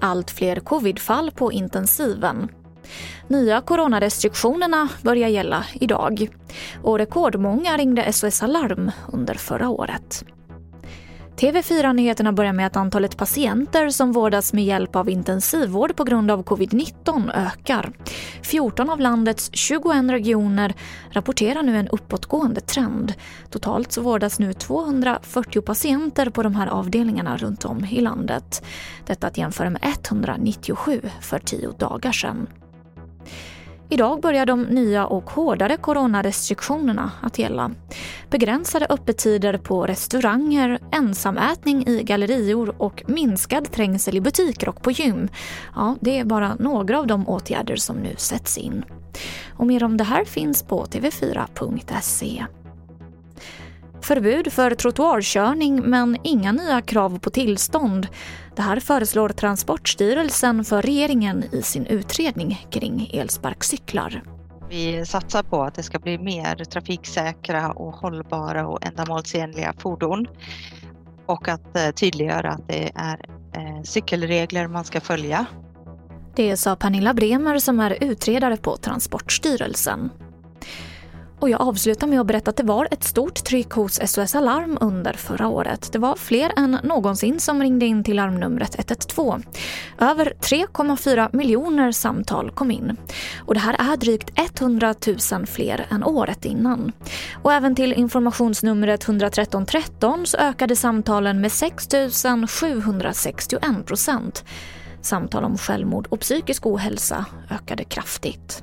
Allt fler covidfall på intensiven. Nya coronarestriktionerna börjar gälla idag och rekordmånga ringde SOS Alarm under förra året. TV4-nyheterna börjar med att antalet patienter som vårdas med hjälp av intensivvård på grund av covid-19 ökar. 14 av landets 21 regioner rapporterar nu en uppåtgående trend. Totalt så vårdas nu 240 patienter på de här avdelningarna runt om i landet. Detta att jämföra med 197 för tio dagar sedan. Idag börjar de nya och hårdare coronarestriktionerna att gälla. Begränsade öppettider på restauranger, ensamätning i gallerior och minskad trängsel i butiker och på gym. Ja, det är bara några av de åtgärder som nu sätts in. Och mer om det här finns på tv4.se. Förbud för trottoarkörning men inga nya krav på tillstånd. Det här föreslår Transportstyrelsen för regeringen i sin utredning kring elsparkcyklar. Vi satsar på att det ska bli mer trafiksäkra och hållbara och ändamålsenliga fordon och att eh, tydliggöra att det är eh, cykelregler man ska följa. Det sa Pernilla Bremer som är utredare på Transportstyrelsen. Och jag avslutar med att berätta att det var ett stort tryck hos SOS Alarm under förra året. Det var fler än någonsin som ringde in till larmnumret 112. Över 3,4 miljoner samtal kom in. Och det här är drygt 100 000 fler än året innan. Och även till informationsnumret 113 13 så ökade samtalen med 6 761 procent. Samtal om självmord och psykisk ohälsa ökade kraftigt.